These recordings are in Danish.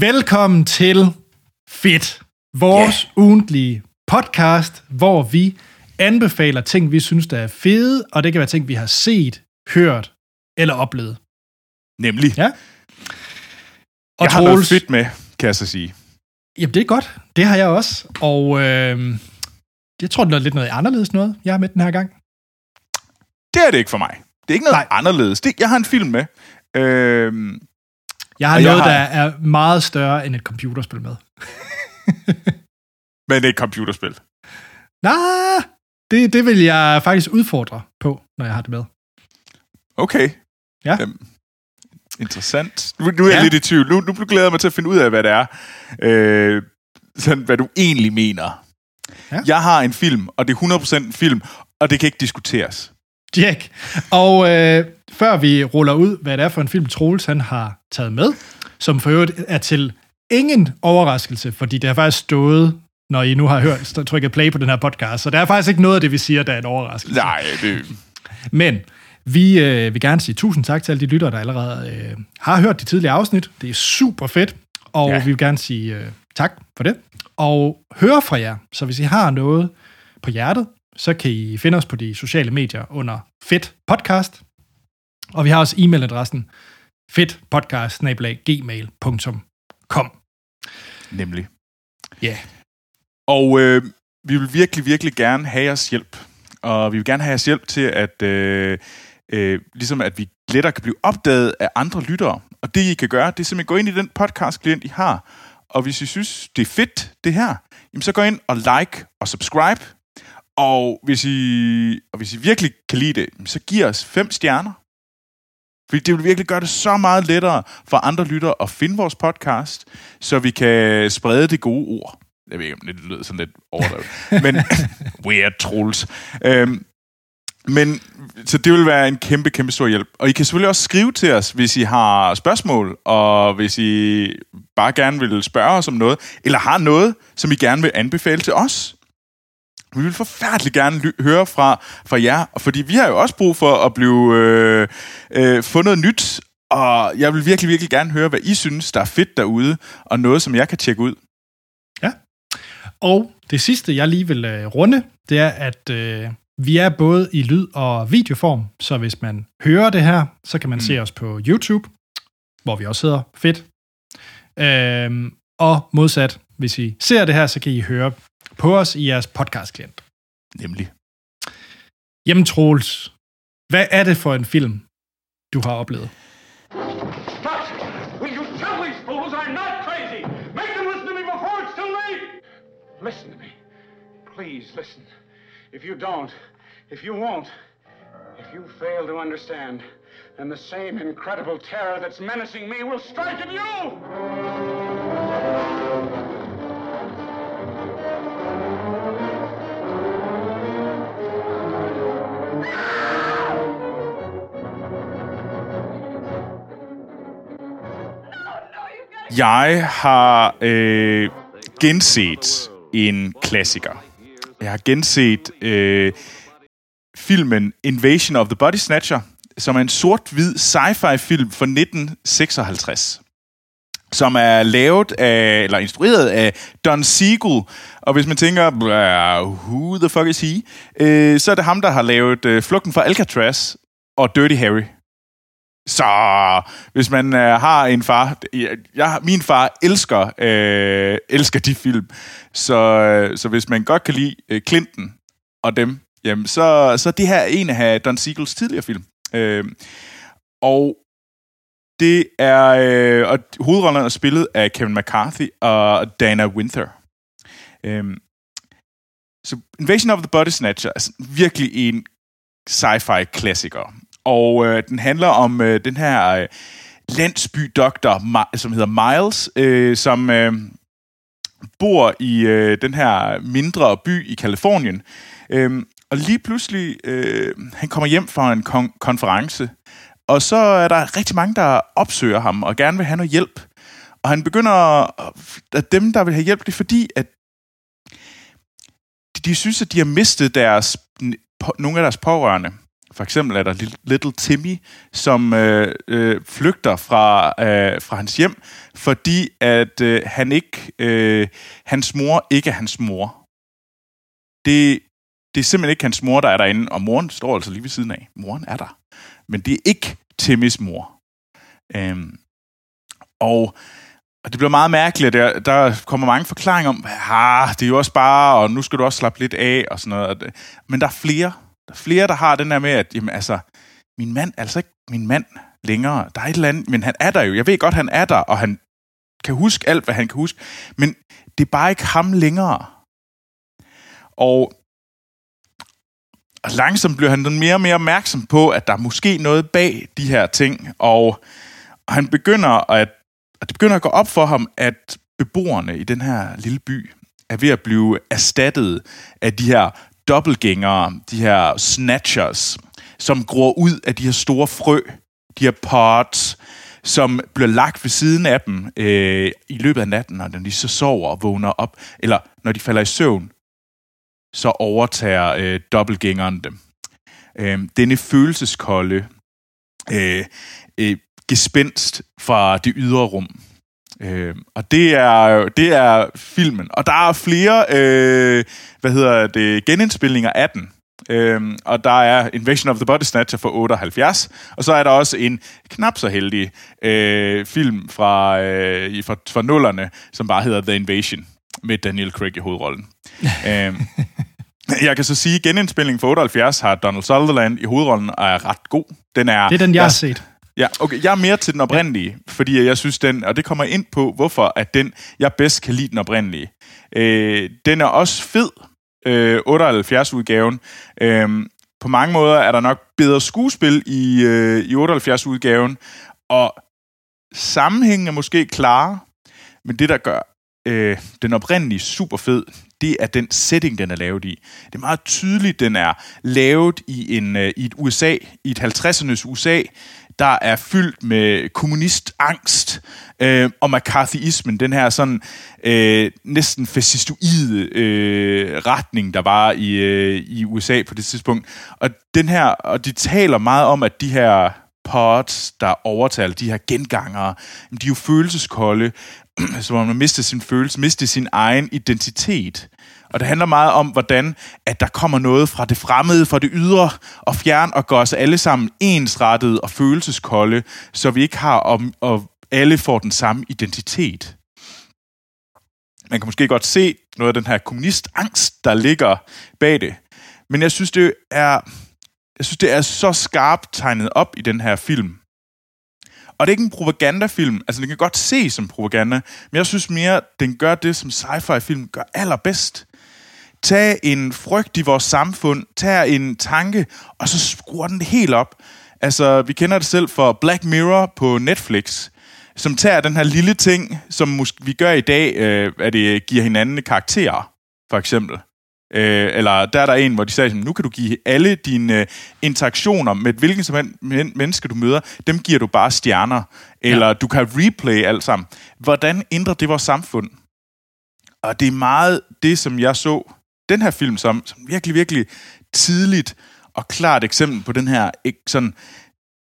Velkommen til Fit, vores yeah. ugentlige podcast, hvor vi anbefaler ting, vi synes, der er fede, og det kan være ting, vi har set, hørt eller oplevet. Nemlig. Ja. Og jeg har noget fedt med, kan jeg så sige. Jamen, det er godt. Det har jeg også. Og øh, jeg tror, det er lidt noget anderledes noget, jeg har med den her gang. Det er det ikke for mig. Det er ikke noget Nej. anderledes. Det, jeg har en film med. Øh, jeg har noget, jeg har... der er meget større end et computerspil med. Men det er et computerspil. Nej, det, det vil jeg faktisk udfordre på, når jeg har det med. Okay. Ja. Øhm, interessant. Nu, nu er jeg ja. lidt i tvivl. Nu, nu glæder jeg mig til at finde ud af, hvad det er. Øh, sådan, hvad du egentlig mener. Ja. Jeg har en film, og det er 100% en film, og det kan ikke diskuteres. Jack. Og øh, før vi ruller ud, hvad det er for en film, Troels han har taget med, som for øvrigt er til ingen overraskelse, fordi det har faktisk stået, når I nu har hørt, trykket play på den her podcast, så der er faktisk ikke noget af det, vi siger, der er en overraskelse. Nej, det... Men vi øh, vil gerne sige tusind tak til alle de lyttere, der allerede øh, har hørt de tidligere afsnit. Det er super fedt, og ja. vi vil gerne sige øh, tak for det. Og høre fra jer, så hvis I har noget på hjertet, så kan I finde os på de sociale medier under Fedt Podcast. Og vi har også e-mailadressen fedtpodcast.gmail.com Nemlig. Ja. Yeah. Og øh, vi vil virkelig, virkelig gerne have jeres hjælp. Og vi vil gerne have jeres hjælp til, at øh, øh, ligesom at vi lettere kan blive opdaget af andre lyttere. Og det, I kan gøre, det er simpelthen gå ind i den podcast-klient, I har. Og hvis I synes, det er fedt, det her, jamen så gå ind og like og subscribe og hvis I, og hvis I virkelig kan lide det, så giv os fem stjerner. Fordi det vil virkelig gøre det så meget lettere for andre lyttere at finde vores podcast, så vi kan sprede det gode ord. Jeg ved ikke, om det lyder sådan lidt overdrevet. men weird trolls. Øhm, men så det vil være en kæmpe, kæmpe stor hjælp. Og I kan selvfølgelig også skrive til os, hvis I har spørgsmål, og hvis I bare gerne vil spørge os om noget, eller har noget, som I gerne vil anbefale til os. Vi vil forfærdeligt gerne høre fra, fra jer, fordi vi har jo også brug for at blive øh, øh, få noget nyt, og jeg vil virkelig, virkelig gerne høre, hvad I synes, der er fedt derude, og noget, som jeg kan tjekke ud. Ja, og det sidste, jeg lige vil øh, runde, det er, at øh, vi er både i lyd- og videoform, så hvis man hører det her, så kan man mm. se os på YouTube, hvor vi også hedder fedt. Øh, og modsat, hvis I ser det her, så kan I høre på os i jeres podcast-klient. Nemlig. Jamen Troels, hvad er det for en film, du har oplevet? Stop! Will you tell these fools I'm not crazy? Make them listen to me before it's too late! Listen to me. Please listen. If you don't, if you won't, if you fail to understand, then the same incredible terror that's menacing me will strike at you! Jeg har øh, genset en klassiker. Jeg har genset øh, filmen Invasion of the Body Snatcher, som er en sort-hvid sci-fi film fra 1956 som er lavet af, eller instrueret af Don Siegel. Og hvis man tænker, who the fuck is he? Øh, så er det ham, der har lavet øh, Flugten fra Alcatraz og Dirty Harry. Så hvis man øh, har en far, jeg, jeg, min far elsker øh, elsker de film, så, øh, så hvis man godt kan lide øh, Clinton og dem, jamen så, så det her er en af Don Siegels tidligere film. Øh, og det er øh, og hovedrollerne er spillet af Kevin McCarthy og Dana Winther. Øh, så Invasion of the Body Snatcher er virkelig en sci-fi klassiker. Og øh, den handler om øh, den her øh, landsbydoktor, som hedder Miles, øh, som øh, bor i øh, den her mindre by i Kalifornien. Øh, og lige pludselig, øh, han kommer hjem fra en kon- konference, og så er der rigtig mange, der opsøger ham og gerne vil have noget hjælp. Og han begynder, at dem, der vil have hjælp, det er fordi, at de, de synes, at de har mistet deres, nogle af deres pårørende. For eksempel er der Little Timmy, som øh, øh, flygter fra, øh, fra hans hjem, fordi at øh, han ikke, øh, hans mor ikke er hans mor. Det, det er simpelthen ikke hans mor, der er derinde, og moren står altså lige ved siden af. Moren er der. Men det er ikke Timmys mor. Øhm, og og det bliver meget mærkeligt. Der, der kommer mange forklaringer om, ah, det er jo også bare, og nu skal du også slappe lidt af, og sådan noget. Men der er flere. Der er flere, der har den der med, at jamen, altså, min mand er altså ikke min mand længere. Der er et eller andet, men han er der jo. Jeg ved godt, han er der, og han kan huske alt, hvad han kan huske. Men det er bare ikke ham længere. Og, og langsomt bliver han mere og mere opmærksom på, at der er måske noget bag de her ting. Og, og han begynder at og det begynder at gå op for ham, at beboerne i den her lille by er ved at blive erstattet af de her dobbeltgængere, de her snatchers, som gror ud af de her store frø, de her pods, som bliver lagt ved siden af dem øh, i løbet af natten, når de så sover og vågner op, eller når de falder i søvn, så overtager øh, dobbeltgængeren dem. Øh, denne følelseskolde, øh, øh, gespenst fra det ydre rum. Øh, og det er, det er filmen. Og der er flere, øh, hvad hedder det, genindspilninger af den. Øhm, og der er Invasion of the Body Snatcher fra 78, og så er der også en knap så heldig øh, film fra, øh, fra, fra nullerne, som bare hedder The Invasion, med Daniel Craig i hovedrollen. øhm, jeg kan så sige, at genindspilningen fra 78 har Donald Sutherland i hovedrollen, og er ret god. Den er, det er den, jeg har set. Ja, okay. Jeg er mere til den oprindelige, fordi jeg synes den, og det kommer ind på, hvorfor at den, jeg bedst kan lide den oprindelige. Øh, den er også fed, øh, 78-udgaven. Øh, på mange måder er der nok bedre skuespil i, øh, i 78-udgaven, og sammenhængen er måske klare, men det, der gør øh, den oprindelige super fed, det er den setting, den er lavet i. Det er meget tydeligt, den er lavet i, en, øh, i et USA, i et 50'ernes USA, der er fyldt med kommunistangst øh, og McCarthyismen, den her sådan øh, næsten fascistoide øh, retning, der var i, øh, i USA på det tidspunkt. Og den her, og de taler meget om, at de her pods, der overtaler de her gengangere, de er jo følelseskolde, som om man mister sin følelse, mister sin egen identitet. Og det handler meget om, hvordan at der kommer noget fra det fremmede, fra det ydre og fjern, og gør os alle sammen ensrettet og følelseskolde, så vi ikke har, om, og alle får den samme identitet. Man kan måske godt se noget af den her kommunistangst, der ligger bag det. Men jeg synes, det er, jeg synes, det er så skarpt tegnet op i den her film. Og det er ikke en propagandafilm. Altså, den kan godt se som propaganda, men jeg synes mere, den gør det, som sci-fi-film gør allerbedst. Tag en frygt i vores samfund, tag en tanke, og så skruer den det helt op. Altså, vi kender det selv for Black Mirror på Netflix, som tager den her lille ting, som måske vi gør i dag, øh, at det giver hinanden karakterer, for eksempel. Øh, eller der er der en, hvor de sagde, nu kan du give alle dine øh, interaktioner med hvilken som helst men, menneske, du møder, dem giver du bare stjerner. Eller ja. du kan replay alt sammen. Hvordan ændrer det vores samfund? Og det er meget det, som jeg så den her film som, som virkelig, virkelig tidligt og klart eksempel på den her, ikke sådan,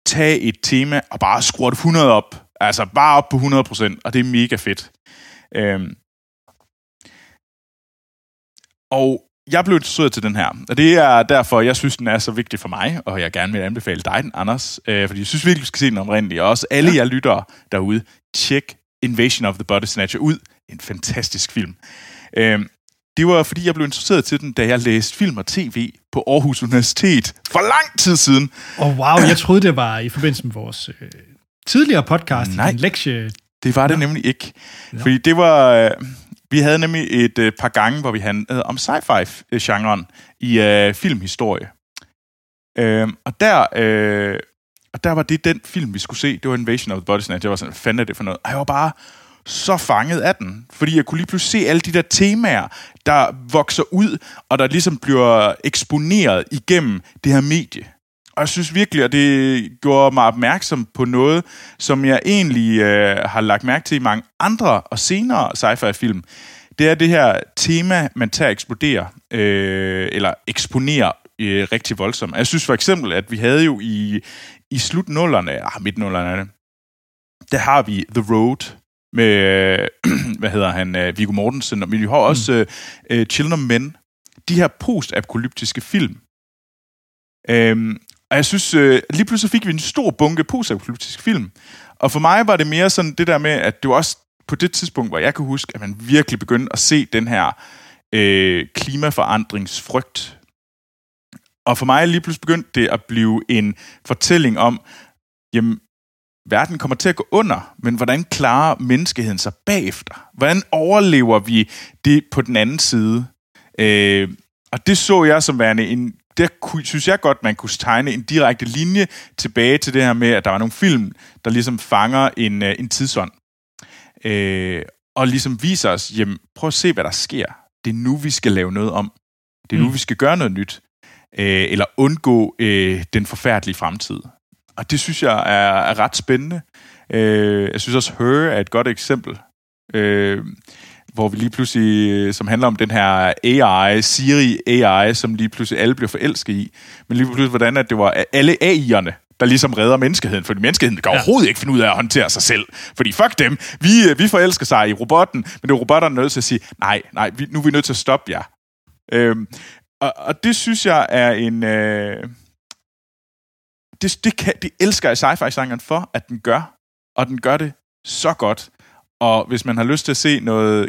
tage et tema og bare skrue det 100 op. Altså bare op på 100%, og det er mega fedt. Øhm. Og jeg blev interesseret til den her, og det er derfor, jeg synes, den er så vigtig for mig, og jeg gerne vil anbefale dig den, Anders, øh, fordi jeg synes virkelig, vi skal se den oprindelige, og også alle ja. jer lyttere derude, tjek Invasion of the Body Snatcher ud. En fantastisk film. Øhm, det var, fordi jeg blev interesseret til den, da jeg læste film og tv på Aarhus Universitet for lang tid siden. Åh, oh, wow. Jeg troede, det var i forbindelse med vores øh, tidligere podcast, Nej, en lektie. det var det ja. nemlig ikke. Ja. Fordi det var... Øh, vi havde nemlig et øh, par gange, hvor vi handlede om sci-fi-genren i øh, filmhistorie. Øh, og der... Øh, og der var det den film, vi skulle se. Det var Invasion of the Body Snatch. Jeg var sådan, hvad fanden er det for noget? Og jeg var bare så fanget af den. Fordi jeg kunne lige pludselig se alle de der temaer, der vokser ud, og der ligesom bliver eksponeret igennem det her medie. Og jeg synes virkelig, at det gjorde mig opmærksom på noget, som jeg egentlig øh, har lagt mærke til i mange andre og senere sci-fi-film. Det er det her tema, man tager at eksplodere, øh, eller eksponerer øh, rigtig voldsomt. Jeg synes for eksempel, at vi havde jo i, i slutnullerne, ah, midtnullerne, der har vi The Road med, hvad hedder han, øh, Viggo Mortensen, men vi har også mm. uh, Children of Men. De her postapokalyptiske film. Um, og jeg synes, uh, lige pludselig fik vi en stor bunke postapokalyptiske film. Og for mig var det mere sådan det der med, at det var også på det tidspunkt, hvor jeg kan huske, at man virkelig begyndte at se den her øh, klimaforandringsfrygt. Og for mig lige pludselig begyndte det at blive en fortælling om, jamen, verden kommer til at gå under, men hvordan klarer menneskeheden sig bagefter? Hvordan overlever vi det på den anden side? Øh, og det så jeg som værende en der synes jeg godt, man kunne tegne en direkte linje tilbage til det her med, at der var nogle film, der ligesom fanger en, øh, en tidsånd. Øh, og ligesom viser os, jamen, prøv at se, hvad der sker. Det er nu, vi skal lave noget om. Det er nu, mm. vi skal gøre noget nyt. Øh, eller undgå øh, den forfærdelige fremtid. Og det synes jeg er, er ret spændende. Øh, jeg synes også, Her er et godt eksempel. Øh, hvor vi lige pludselig, øh, som handler om den her AI, Siri AI, som lige pludselig alle bliver forelsket i. Men lige pludselig, hvordan at det var alle AI'erne, der ligesom redder menneskeheden, fordi menneskeheden kan ja. overhovedet ikke finde ud af at håndtere sig selv. Fordi fuck dem, vi, øh, vi forelsker sig i robotten, men det er robotterne nødt til at sige, nej, nej, vi, nu er vi nødt til at stoppe jer. Øhm, og, og det synes jeg er en... Øh, det, det, kan, det elsker jeg sci-fi-genren for, at den gør, og den gør det så godt. Og hvis man har lyst til at se noget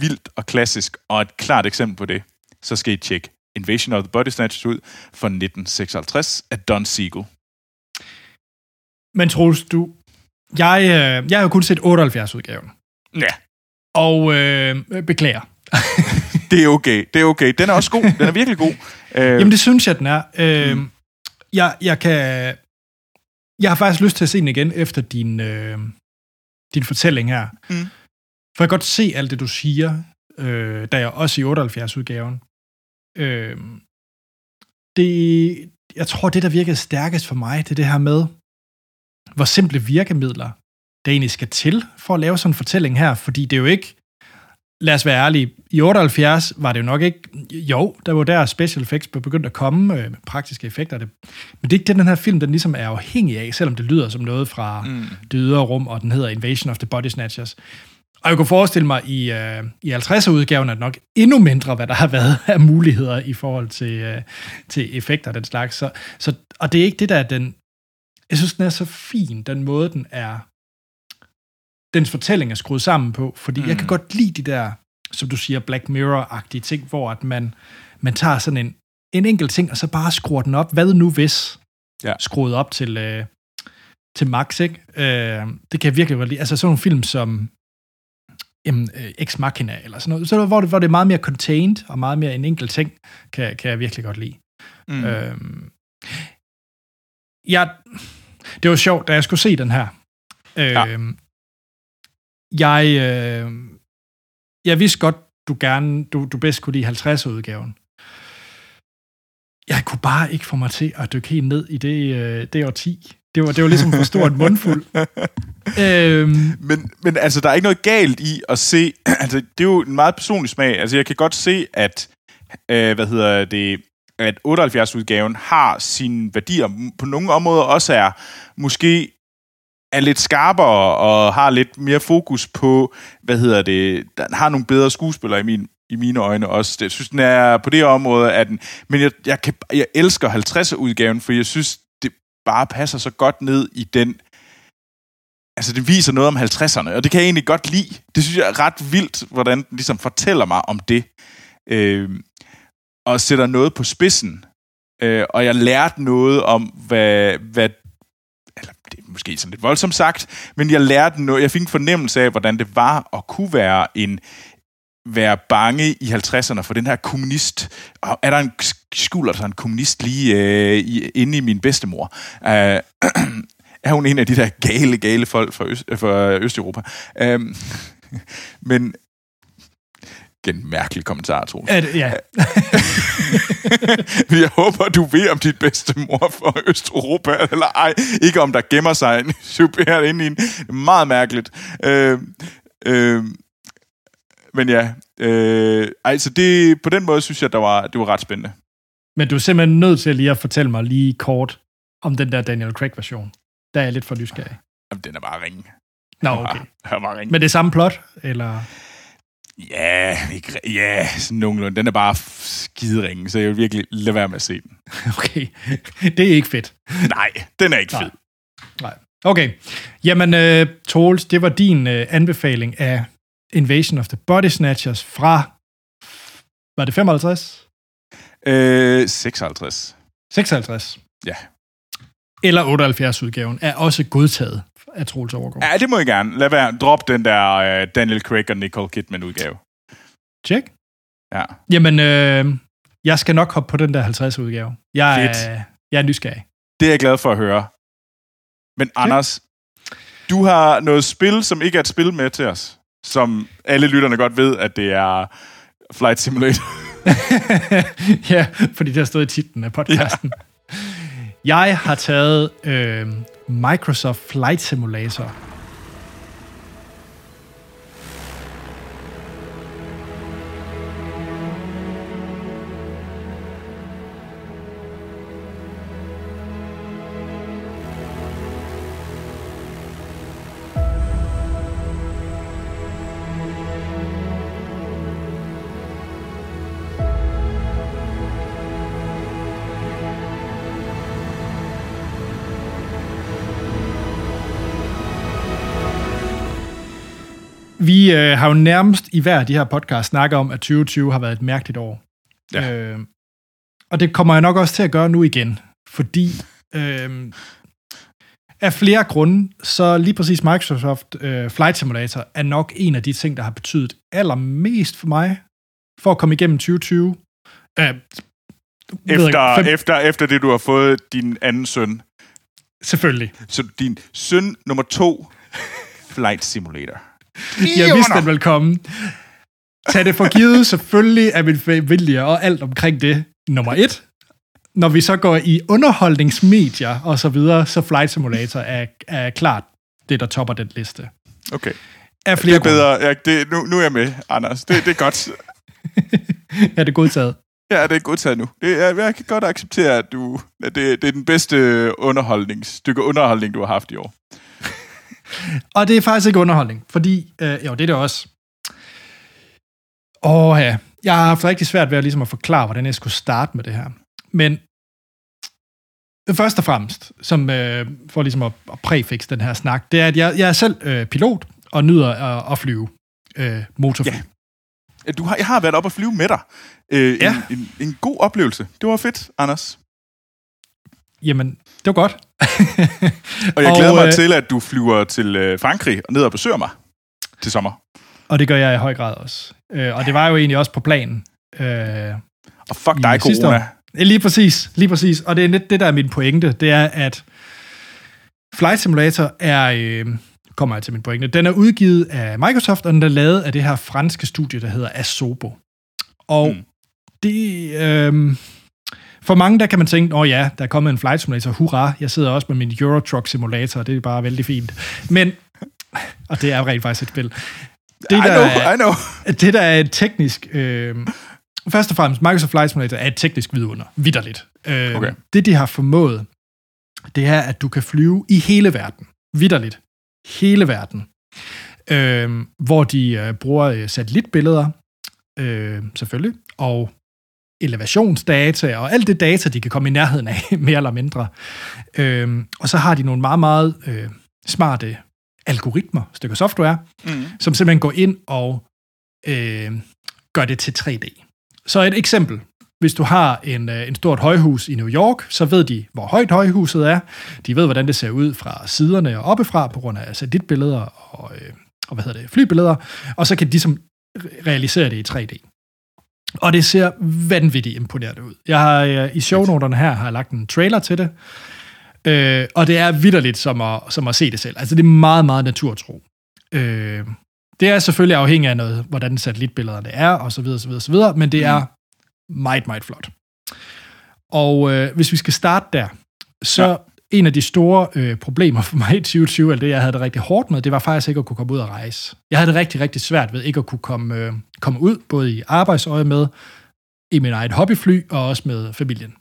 vildt og klassisk, og et klart eksempel på det, så skal I tjekke Invasion of the Body Snatchers ud fra 1956 af Don Siegel. Men Troels, du, jeg, øh, jeg har jo kun set 78-udgaven. Ja. Og øh, beklager. det er okay, det er okay. Den er også god, den er virkelig god. Øh, Jamen det synes jeg, den er. Øh, mm. Jeg, jeg kan... Jeg har faktisk lyst til at se den igen efter din, øh, din fortælling her. Mm. For jeg kan godt se alt det, du siger, øh, da jeg også i 78-udgaven. Øh, det, jeg tror, det, der virkede stærkest for mig, det er det her med, hvor simple virkemidler der egentlig skal til for at lave sådan en fortælling her, fordi det er jo ikke, lad os være ærlige, i 78 var det jo nok ikke, jo, der var der special effects begyndt at komme øh, med praktiske effekter, det, men det er ikke det, den her film, den ligesom er afhængig af, selvom det lyder som noget fra mm. det ydre rum, og den hedder Invasion of the Body Snatchers. Og jeg kunne forestille mig, i, uh, i 50'er-udgaven er det nok endnu mindre, hvad der har været af muligheder i forhold til, uh, til effekter og den slags. Så, så, og det er ikke det, der er den... Jeg synes, den er så fin, den måde, den er... Dens fortælling er skruet sammen på, fordi mm. jeg kan mm. godt lide de der, som du siger, Black Mirror-agtige ting, hvor at man, man tager sådan en, en enkelt ting, og så bare skruer den op. Hvad nu hvis? Ja. Skruet op til, uh, til max, ikke? Uh, det kan jeg virkelig godt lide. Altså sådan nogle film som jamen, øh, Ex Machina eller sådan noget. Så hvor det, hvor det er meget mere contained og meget mere en enkelt ting, kan, kan jeg virkelig godt lide. Mm. Øhm, ja, det var sjovt, da jeg skulle se den her. Øhm, ja. Jeg, øh, jeg vidste godt, du gerne, du, du bedst kunne lide 50'er-udgaven. Jeg kunne bare ikke få mig til at dykke helt ned i det, øh, det årti. Det var, det var ligesom for stor en mundfuld. øhm. men, men altså, der er ikke noget galt i at se... Altså, det er jo en meget personlig smag. Altså, jeg kan godt se, at... Øh, hvad hedder det at 78-udgaven har sine værdier. På nogle områder også er måske er lidt skarpere og har lidt mere fokus på, hvad hedder det, den har nogle bedre skuespillere i min i mine øjne også. Jeg synes, den er på det område, at den, men jeg, jeg, kan, jeg elsker 50'er-udgaven, for jeg synes, det bare passer så godt ned i den... Altså, det viser noget om 50'erne, og det kan jeg egentlig godt lide. Det synes jeg er ret vildt, hvordan den ligesom fortæller mig om det. Øh, og sætter noget på spidsen. Øh, og jeg lærte noget om, hvad, hvad det er måske sådan lidt voldsomt sagt, men jeg lærte noget, jeg fik en fornemmelse af, hvordan det var at kunne være en, være bange i 50'erne for den her kommunist. Og er der en skulder, der altså en kommunist lige øh, i, inde i min bedstemor? Øh, er hun en af de der gale, gale folk fra, Øst, øh, fra Østeuropa? Øh, men en mærkelig kommentar, tror jeg. Ja. jeg håber, du ved om dit bedste mor fra Østeuropa, eller ej. Ikke om der gemmer sig en super inde i en. Meget mærkeligt. Øh, øh, men ja, øh, altså det, på den måde synes jeg, der var, det var ret spændende. Men du er simpelthen nødt til lige at fortælle mig lige kort om den der Daniel Craig-version. Der er jeg lidt for nysgerrig. Jamen, den er bare ringe. Nå, Den er okay. bare- Den er bare ringe. Men det er samme plot, eller? Ja, ikke, ja, sådan nogenlunde. Den er bare skide ringe, så jeg vil virkelig lade være med at se den. Okay, det er ikke fedt. Nej, den er ikke Nej. fed. Nej. Okay. Jamen, uh, Troels, det var din uh, anbefaling af Invasion of the Body Snatchers fra, var det 55? Øh, 56. 56? Ja. Eller 78 udgaven er også godtaget af Troels Overgaard. Ja, det må jeg gerne. Lad være. Drop den der øh, Daniel Craig og Nicole Kidman udgave. Check. Ja. Jamen, øh, jeg skal nok hoppe på den der 50 udgave. Jeg Fedt. er, jeg er nysgerrig. Det er jeg glad for at høre. Men Anders, du har noget spil, som ikke er et spil med til os. Som alle lytterne godt ved, at det er Flight Simulator. ja, fordi det har stået i titlen af podcasten. Ja. Jeg har taget øh, Microsoft Flight Simulator. Øh, har jo nærmest i hver af de her podcast snakket om, at 2020 har været et mærkeligt år. Ja. Øh, og det kommer jeg nok også til at gøre nu igen, fordi øh, af flere grunde, så lige præcis Microsoft øh, Flight Simulator er nok en af de ting, der har betydet allermest for mig, for at komme igennem 2020. Øh, Efter, fem- efter, efter det, du har fået din anden søn. Selvfølgelig. Så din søn nummer to, Flight Simulator. Jeg vidste, den ville komme. Tag det for givet, selvfølgelig er min familie og alt omkring det nummer et. Når vi så går i underholdningsmedier og så videre, så Flight Simulator er, er klart det, der topper den liste. Okay. Af Det flere er bedre. Ja, det, nu, nu er jeg med, Anders. Det, det er godt. Er det godtaget? Ja, det er godtaget nu. Det er, jeg kan godt acceptere, at du, at det, det er den bedste underholdning, stykke underholdning, du har haft i år. Og det er faktisk ikke underholdning, fordi, øh, jo, det er det også. Åh ja, jeg har haft rigtig svært ved at, ligesom at forklare, hvordan jeg skulle starte med det her. Men først og fremmest, som øh, for ligesom at, at præfix den her snak, det er, at jeg, jeg er selv øh, pilot og nyder at, at flyve øh, motorfly. Ja. Ja, Du har, jeg har været op og flyve med dig. Øh, Ja. en, en, en god oplevelse. Det var fedt, Anders. Jamen, det var godt. Og jeg Og, glæder mig øh, til, at du flyver til øh, Frankrig og ned og besøger mig til sommer. og det gør jeg i høj grad også. Øh, og det var jo egentlig også på planen. Øh, Og fuck dig, corona. år. Lige præcis, lige præcis. Og det er lidt det, der er min pointe. Det er, at Flight Simulator er, øh, kommer jeg til min pointe, den er udgivet af Microsoft, og den er lavet af det her franske studie, der hedder Asobo. Og mm. det, øh, for mange, der kan man tænke, åh ja, der er kommet en Flight Simulator, hurra, jeg sidder også med min Euro Truck Simulator, det er bare vældig fint. Men, og det er jo rent faktisk et spil. Det, I der know, er- I know. det, der er et teknisk... Øh, først og fremmest, Microsoft Flight Simulator er et teknisk vidunder. Vidderligt. Øh, Okay. Det, de har formået, det er, at du kan flyve i hele verden. Vidderligt. Hele verden. Øh, hvor de øh, bruger øh, satellitbilleder, øh, selvfølgelig, og elevationsdata, og alt det data, de kan komme i nærheden af, mere eller mindre. Øh, og så har de nogle meget, meget øh, smarte algoritmer, stykker software, Mm. som simpelthen går ind og øh, gør det til 3D. Så et eksempel. Hvis du har en, øh, en stort højhus i New York, så ved de, hvor højt højhuset er. De ved, hvordan det ser ud fra siderne og oppefra, på grund af satellitbilleder og, øh, og hvad hedder det, flybilleder. Og så kan de ligesom re- realisere det i 3D. Og det ser vanvittigt imponerende ud. Jeg har øh, i shownoterne her har jeg lagt en trailer til det. Øh, og det er vidderligt som at, som at se det selv. Altså det er meget, meget naturtro. Øh, det er selvfølgelig afhængigt af noget, hvordan satellitbillederne er, og så videre, så videre, så videre, men det er meget, meget flot. Og øh, hvis vi skal starte der, så ja. en af de store øh, problemer for mig i 2020, eller det, jeg havde det rigtig hårdt med, det var faktisk ikke at kunne komme ud og rejse. Jeg havde det rigtig, rigtig svært ved ikke at kunne komme, øh, komme ud, både i arbejdsøje med, i min eget hobbyfly, og også med familien.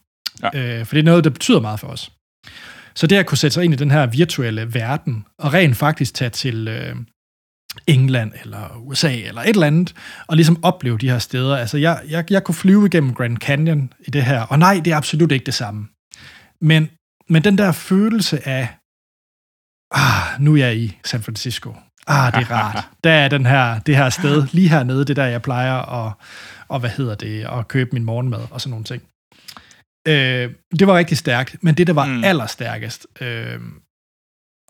Ja. Øh, for det er noget, der betyder meget for os. Så det at kunne sætte sig ind i den her virtuelle verden, og rent faktisk tage til øh, England eller USA eller et eller andet, og ligesom opleve de her steder. Altså, jeg, jeg, jeg kunne flyve igennem Grand Canyon i det her, og nej, det er absolut ikke det samme. Men, men den der følelse af, ah, nu er jeg i San Francisco. Ah, det er rart. Der er den her, det her sted, lige hernede, det der, jeg plejer at, og hvad hedder det, at købe min morgenmad og sådan nogle ting. Øh, det var rigtig stærkt, men det, der var mm. Allerstærkest, øh,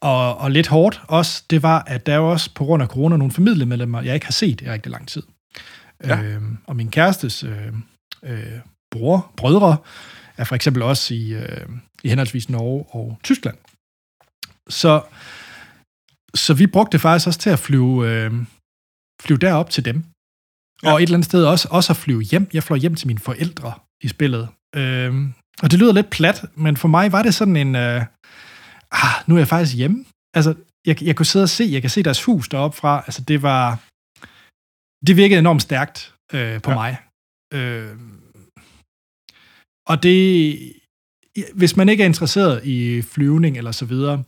og, og lidt hårdt også, det var, at der er jo også på grund af corona nogle familiemedlemmer, jeg ikke har set i rigtig lang tid. Ja. Øh, og min kærestes øh, øh, bror, brødre, er for eksempel også i, øh, i henholdsvis Norge og Tyskland. Så, så vi brugte det faktisk også til at flyve, øh, flyve derop til dem. Ja. Og et eller andet sted også, også at flyve hjem. Jeg fløj hjem til mine forældre i spillet. Øh, og det lyder lidt plat, men for mig var det sådan en... Øh, ah, nu er jeg faktisk hjemme. Altså, jeg, jeg kunne sidde og se, jeg kan se deres hus deroppe fra. Altså, det var... Det virkede enormt stærkt øh, på. Ja. mig. Øh, og det... Hvis man ikke er interesseret i flyvning eller så videre,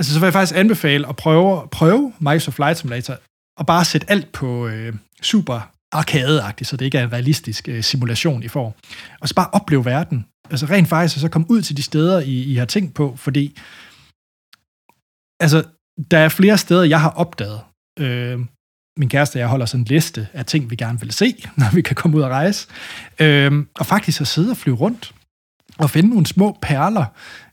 altså, så vil jeg faktisk anbefale at prøve, prøve Microsoft Flight Simulator og bare sætte alt på øh, super arcade så det ikke er en realistisk øh, simulation, I får. Og så bare opleve verden. Altså rent faktisk, og så komme ud til de steder, I, I har tænkt på, fordi altså, der er flere steder, jeg har opdaget. Øh, min kæreste og jeg holder sådan en liste af ting, vi gerne vil se, når vi kan komme ud og rejse. Øh, og faktisk at sidde og flyve rundt og finde nogle små perler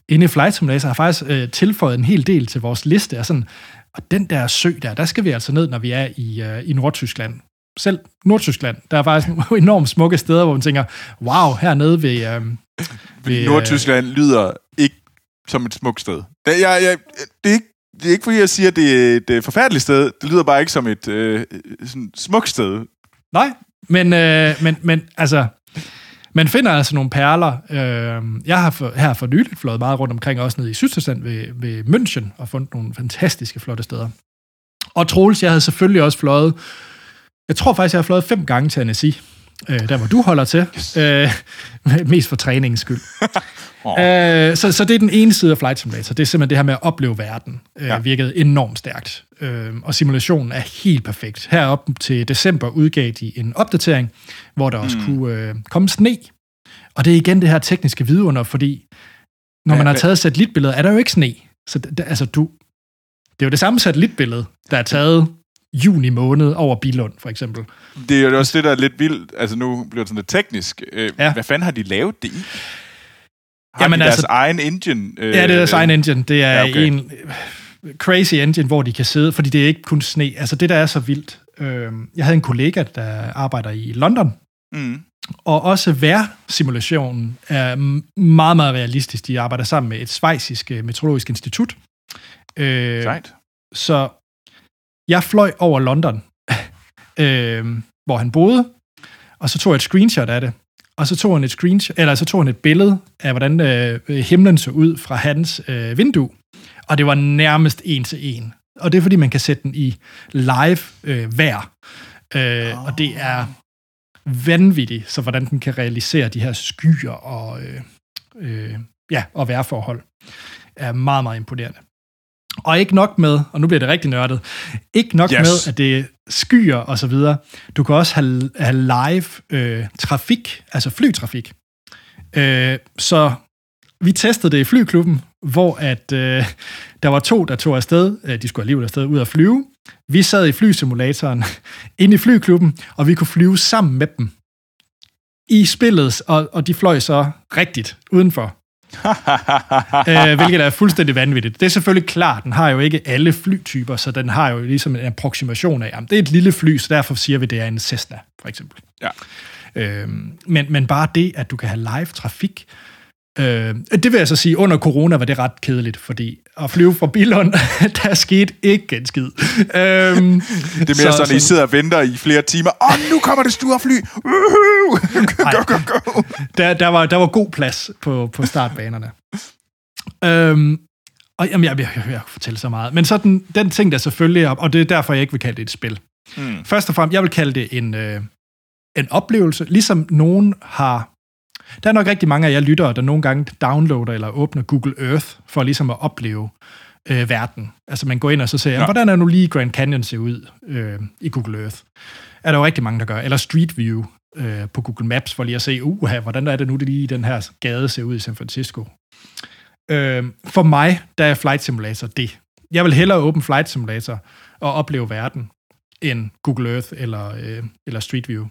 inde i Flight Simulator har faktisk øh, tilføjet en hel del til vores liste. Og, sådan, og den der sø der, der skal vi altså ned, når vi er i, øh, i Nordtyskland. Selv Nordtyskland, der er faktisk nogle enormt smukke steder, hvor man tænker, wow, hernede ved... Øh, Fordi øh, Nordtyskland lyder ikke som et smukt sted. Det, jeg, jeg, det, er ikke, det er ikke, fordi jeg siger, at det er et øh, forfærdeligt sted. Det lyder bare ikke som et øh, sådan smukt sted. Nej, men, øh, men, men altså, man finder altså nogle perler. Øh, jeg har for, her for nyligt fløjet meget rundt omkring, også nede i Sydtyskland ved, ved München, og fundet nogle fantastiske flotte steder. Og Troels, jeg havde selvfølgelig også fløjet, jeg tror faktisk, jeg har fløjet fem gange til Annecy, øh, der hvor du holder til, yes. øh, mest for træningens skyld. Oh. Øh, så, så det er den ene side af Flight Simulator. Det er simpelthen det her med at opleve verden. Øh, Ja. Virkede enormt stærkt. Øh, og simulationen er helt perfekt. Herop til december udgav de en opdatering, hvor der også Mm. kunne øh, komme sne. Og det er igen det her tekniske vidunder, fordi når Ja, man har taget satellitbilleder, er der jo ikke sne. Så det- altså, du, det er jo det samme satellitbillede, der er taget juni måned over Bilund, for eksempel. Det er jo også det, der er lidt vildt. Altså nu bliver det sådan lidt teknisk. Øh, Ja. Hvad fanden har de lavet det i? Har Jamen, de deres altså- egen engine? Øh, Ja, det er deres egen engine. Det er ja, okay. en øh, crazy engine, hvor de kan sidde, fordi det er ikke kun sne. Altså det, der er så vildt. Øh, jeg havde en kollega, der arbejder i London, Mm. og også vejrsimulationen er meget, meget realistisk. De arbejder sammen med et svejsisk øh, meteorologisk institut. Øh, Sejt. så jeg fløj over London, øh, hvor han boede, og så tog jeg et screenshot af det. Og så tog han et screenshot, eller så tog han et billede af, hvordan øh, himlen så ud fra hans øh, vindue. Og det var nærmest en til en. Og det er, fordi man kan sætte den i live øh, vejr. Øh, oh. Og det er vanvittigt, så hvordan den kan realisere de her skyer og, øh, øh, ja, og vejrforhold. Er meget, meget imponerende. Og ikke nok med, og nu bliver det rigtig nørdet, ikke nok Yes. med, at det er skyer og så videre. Du kan også have, have live øh, trafik, altså flytrafik. Øh, så vi testede det i flyklubben, hvor at øh, der var to, der tog afsted. Øh, de skulle alligevel afsted ud at flyve. Vi sad i flysimulatoren inde i flyklubben, og vi kunne flyve sammen med dem i spillet, og, og de fløj så rigtigt udenfor. øh, hvilket er fuldstændig vanvittigt. Det er selvfølgelig klart, den har jo ikke alle flytyper, så den har jo ligesom en approximation af, jamen, det er et lille fly, så derfor siger vi, det er en Cessna, for eksempel. Ja. Øhm, men, men bare det, at du kan have live trafik, øh, det vil jeg så sige, under corona var det ret kedeligt, fordi at flyve fra Billund, der skete ikke en skid. Øhm, Det er mere så, sådan, I sidder og venter i flere timer. Åh, oh, nu kommer det store fly! Woohoo! go, go, go! der, der, var, der var god plads på, på startbanerne. øhm, og jamen, jeg, jeg, jeg, jeg kan fortælle så meget. Men så den, den ting, der selvfølgelig er, og det er derfor, jeg ikke vil kalde det et spil. Mm. Først og fremmest, jeg vil kalde det en, øh, en oplevelse, ligesom nogen har... Der er nok rigtig mange af jer lyttere, der nogle gange downloader eller åbner Google Earth for ligesom at opleve øh, verden. Altså man går ind og så siger, ja. hvordan er nu lige Grand Canyon ser ud øh, i Google Earth? Er der jo rigtig mange, der gør. Eller Street View øh, på Google Maps, for lige at se, uha, hvordan er det nu, det lige den her gade ser ud i San Francisco. Øh, for mig, der er Flight Simulator det. Jeg vil hellere åbne Flight Simulator og opleve verden, end Google Earth eller, øh, eller Street View.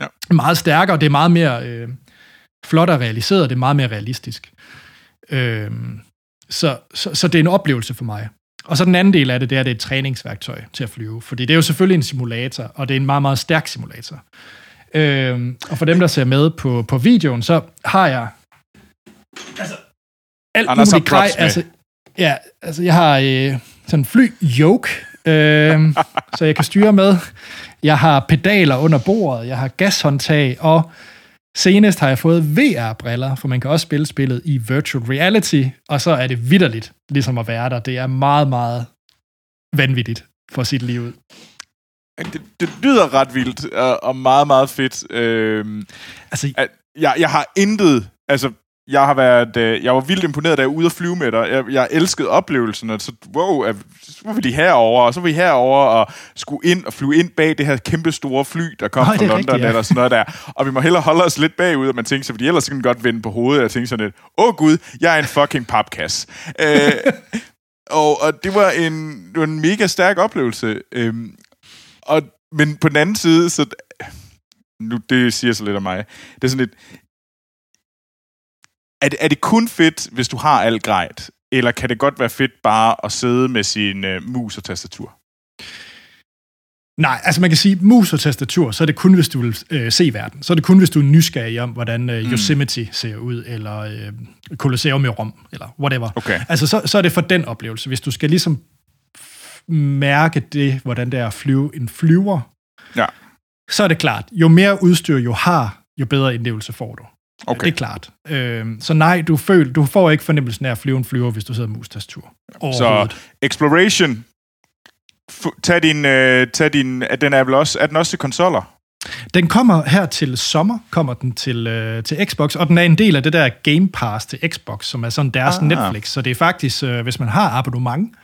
Ja. Meget stærkere, det er meget mere øh, flot og realiseret, det er meget mere realistisk. Øh, så, så, så det er en oplevelse for mig. Og så den anden del af det, det er, at det er et træningsværktøj til at flyve. Fordi det er jo selvfølgelig en simulator, og det er en meget, meget stærk simulator. Øh, og for dem, der ser med på, på videoen, så har jeg altså, alt Anders muligt grej. Altså, ja, altså jeg har øh, sådan en fly yoke, øh, så jeg kan styre med. Jeg har pedaler under bordet, jeg har gashåndtag, og senest har jeg fået VR-briller, for man kan også spille spillet i virtual reality, og så er det vidderligt, ligesom at være der. Det er meget, meget vanvittigt for sit liv ud. Det, det lyder ret vildt, og meget, meget fedt. Øh, altså, jeg, jeg har intet, altså jeg har været, øh, jeg var vildt imponeret, da jeg var ude at flyve med dig. Jeg, jeg elskede oplevelsen, og så, wow, så var vi lige herover og så var vi herover og skulle ind og flyve ind bag det her kæmpe store fly, der kom Øj, fra London rigtigt, ja. eller sådan noget der. Og vi må hellere holde os lidt bagud, og man tænker sig, fordi ellers kan godt vende på hovedet, og jeg tænkte sådan lidt, åh oh, gud, jeg er en fucking papkasse. øh, og, og det var en, det var en mega stærk oplevelse. Øhm, og, men på den anden side, så nu det siger så lidt om mig. Det er sådan lidt, er det, er det kun fedt, hvis du har alt grejt? Eller kan det godt være fedt bare at sidde med sin uh, mus og tastatur? Nej, altså man kan sige, mus og tastatur, så er det kun, hvis du vil øh, se verden. Så er det kun, hvis du er nysgerrig om, hvordan øh, Yosemite mm. ser ud, eller øh, Colosseum i Rom, eller whatever. Okay. Altså så, så er det for den oplevelse. Hvis du skal ligesom mærke det, hvordan det er at flyve en flyver, ja. så er det klart, jo mere udstyr jo har, jo bedre indlevelse får du. Okay. Det er klart. Øh, så nej, du, føl, du får ikke fornemmelsen af at flyve en flyver, hvis du sidder mus tastatur. Så Exploration, tag din, øh, tag din, den er vel også, er den også til konsoller? Den kommer her til sommer, kommer den til, øh, til Xbox, og den er en del af det der Game Pass til Xbox, som er sådan deres ah. Netflix. Så det er faktisk, øh, hvis man har abonnement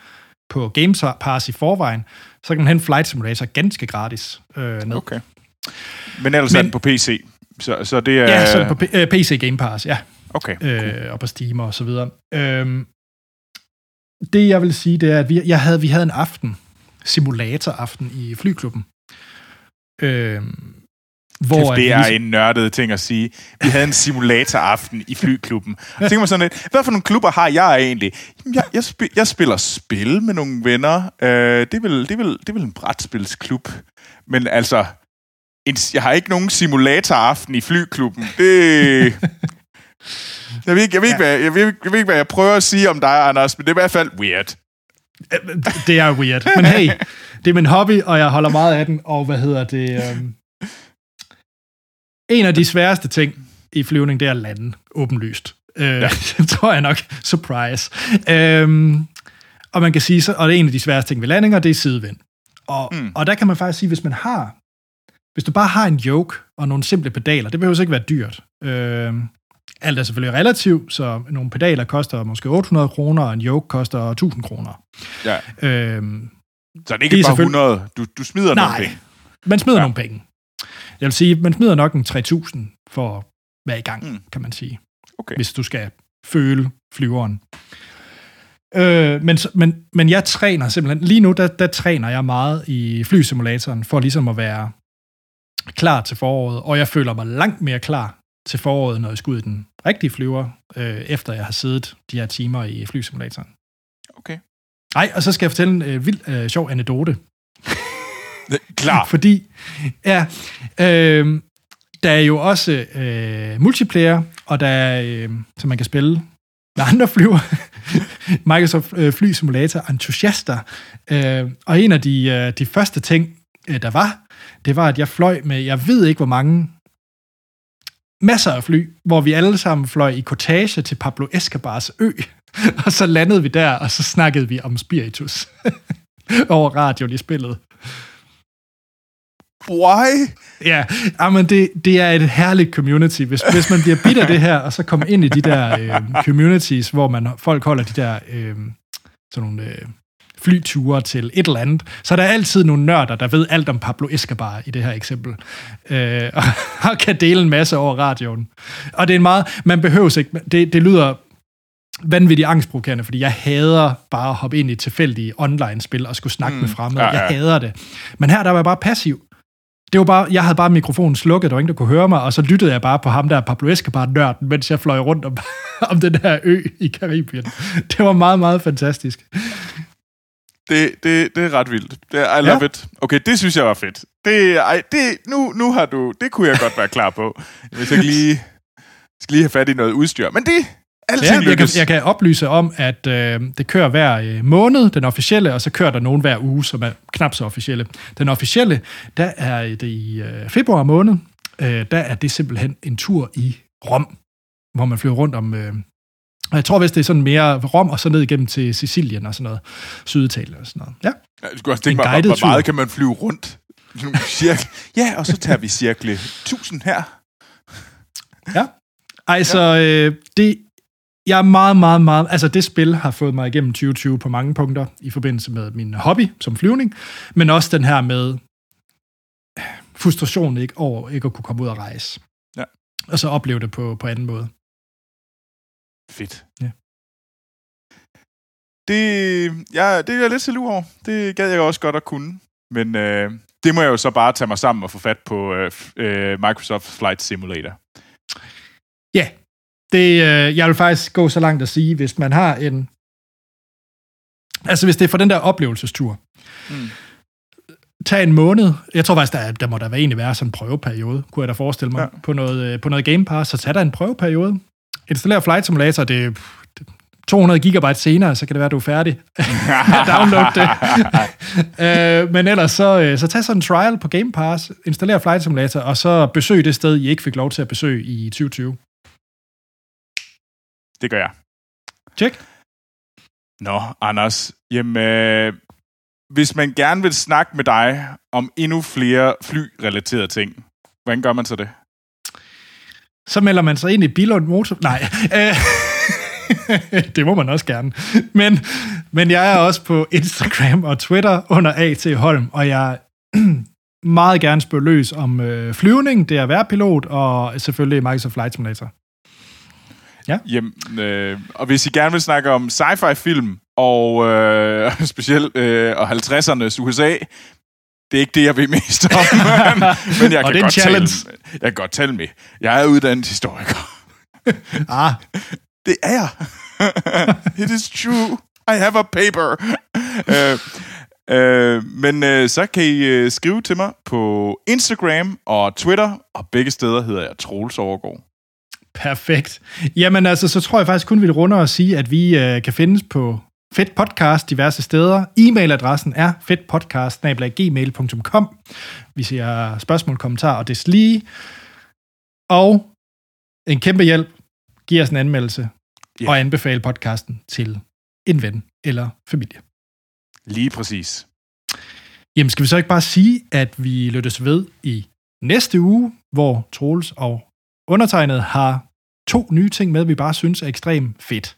på Game Pass i forvejen, så kan man hente Flight Simulator ganske gratis øh, ned. Okay. Men ellers Men, er den på PC? Så, så det er... Ja, så på PC øh, Game Pass, ja. Okay. Cool. Øh, og på Steam og så videre. Øhm, det jeg vil sige, det er, at vi, jeg havde, vi havde en aften, simulatoraften i flyklubben. Øhm, hvor det er en nørdet ting at sige. Vi havde en simulatoraften i flyklubben. Jeg tænker mig sådan lidt, hvad for nogle klubber har jeg egentlig? Jeg, jeg, spil, jeg spiller spil med nogle venner. Øh, det, er vel, det, er vel, det er vel en brætspilsklub. Men altså, en, jeg har ikke nogen simulatoraften i flyklubben. Det... Jeg ved ikke, jeg ved, ikke, ja. hvad, jeg, ved, jeg ved ikke, hvad jeg prøver at sige om dig, Anders, men det er i hvert fald weird. Det er weird. Men hey, det er min hobby, og jeg holder meget af den, og hvad hedder det... Um... En af de sværeste ting i flyvning, det er at lande, åbenlyst. Uh, ja. tror jeg nok. Surprise. Um, og man kan sige, så, og det er en af de sværeste ting ved landinger, det er sidevind. Og, mm. og der kan man faktisk sige, hvis man har hvis du bare har en yoke og nogle simple pedaler, det behøver ikke være dyrt. Øh, alt er selvfølgelig relativt, så nogle pedaler koster måske 800 kroner, og en yoke koster 1000 kroner. Ja. Øh, så det er ikke det er bare 100, du, du smider nej, nogle penge? man smider ja. nogle penge. Jeg vil sige, man smider nok en 3000 for at være i gang, mm. kan man sige. Okay. Hvis du skal føle flyveren. Øh, men, men, men jeg træner simpelthen, lige nu, der, der træner jeg meget i flysimulatoren, for ligesom at være klar til foråret, og jeg føler mig langt mere klar til foråret, når jeg skal ud i den rigtige flyver, øh, efter jeg har siddet de her timer i flysimulatoren. Okay. Nej, og så skal jeg fortælle en øh, vild øh, sjov anekdote. Klar. Fordi, ja, øh, der er jo også øh, multiplayer, og der er, øh, så man kan spille med andre flyver. Microsoft øh, Fly Simulator entusiaster. Øh, og en af de, øh, de første ting, øh, der var, det var, at jeg fløj med, jeg ved ikke hvor mange, masser af fly, hvor vi alle sammen fløj i kortage til Pablo Escobars ø, og så landede vi der, og så snakkede vi om spiritus over radioen i spillet. Why? Ja, men det, det er et herligt community. Hvis, hvis man bliver bidt af det her, og så kommer ind i de der øh, communities, hvor man folk holder de der øh, sådan nogle øh, flyture til et eller andet, så er der altid nogle nørder, der ved alt om Pablo Escobar i det her eksempel, øh, og, og kan dele en masse over radioen. Og det er en meget, man behøver ikke, det, det lyder vanvittigt angstprovokerende, fordi jeg hader bare at hoppe ind i tilfældige online-spil og skulle snakke mm, med fremmede. Ja, ja. Jeg hader det. Men her der var jeg bare passiv. Det var bare, jeg havde bare mikrofonen slukket, der var ingen, der kunne høre mig, og så lyttede jeg bare på ham der, Pablo Escobar-nørden, mens jeg fløj rundt om, om den her ø i Karibien. Det var meget, meget fantastisk. Det, det, det er ret vildt. Det, I love ja. it. Okay, det synes jeg var fedt. Det, ej, det, nu, nu har du... Det kunne jeg godt være klar på. Hvis jeg lige skal lige have fat i noget udstyr. Men det, Alting ja, jeg kan, jeg kan oplyse om, at øh, det kører hver øh, måned, den officielle, og så kører der nogen hver uge, som er knap så officielle. Den officielle, der er det i øh, februar måned, øh, der er det simpelthen en tur i Rom, hvor man flyver rundt om... Øh, og jeg tror vist, det er sådan mere Rom, og så ned igennem til Sicilien og sådan noget. Syditalien og sådan noget. Ja. ja du skulle også tænke mig, hvor, hvor meget kan man flyve rundt? Cirkel. Ja, og så tager vi cirkle 1000 her. Ja. Ej, så øh, det jeg er meget, meget, meget... Altså, det spil har fået mig igennem 2020 på mange punkter i forbindelse med min hobby som flyvning, men også den her med frustration ikke, over ikke at kunne komme ud og rejse. Ja. Og så opleve det på, på anden måde. Fedt. Ja. Det, ja, det er jeg lidt til over. Det gad jeg også godt at kunne. Men øh, det må jeg jo så bare tage mig sammen og få fat på øh, øh, Microsoft Flight Simulator. Ja, det, øh, jeg vil faktisk gå så langt at sige, hvis man har en... Altså, hvis det er for den der oplevelsestur, mm. tag en måned. Jeg tror faktisk, der, der må der være egentlig være sådan en prøveperiode, kunne jeg da forestille mig, ja. på, noget, øh, på noget Game Pass. Så tag der en prøveperiode. Installer Flight Simulator, det 200 gigabyte senere, så kan det være, at du er færdig. Download det. øh, men ellers, så, øh, så tag sådan en trial på Game Pass, installer Flight Simulator, og så besøg det sted, I ikke fik lov til at besøge i 2020. Det gør jeg. Tjek. Nå, Anders. Jamen, øh, hvis man gerne vil snakke med dig om endnu flere flyrelaterede ting, hvordan gør man så det? Så melder man sig ind i Bilund Motor... Nej. Øh, det må man også gerne. Men, men jeg er også på Instagram og Twitter under A.T. Holm, og jeg meget gerne spørge løs om øh, flyvning, det er at være pilot, og selvfølgelig Microsoft Flight Simulator. Ja. Jamen, øh, og hvis I gerne vil snakke om sci-fi film, og øh, specielt øh, og 50'ernes USA, det er ikke det, jeg ved mest om, men, men jeg, kan godt tale, jeg kan godt tale med. Jeg er uddannet historiker. ah. Det er jeg. It is true. I have a paper. uh, uh, men uh, så kan I uh, skrive til mig på Instagram og Twitter, og begge steder hedder jeg Troels Overgaard. Perfekt. Jamen altså, så tror jeg faktisk kun, vi vil runde og sige, at vi øh, kan findes på Fedt Podcast diverse steder. E-mailadressen er fedtpodcast.gmail.com Vi ser spørgsmål, kommentarer og deslige. Og en kæmpe hjælp. Giv os en anmeldelse yeah. og anbefale podcasten til en ven eller familie. Lige præcis. Jamen, skal vi så ikke bare sige, at vi lyttes ved i næste uge, hvor Troels og undertegnet har to nye ting med, vi bare synes er ekstremt fedt.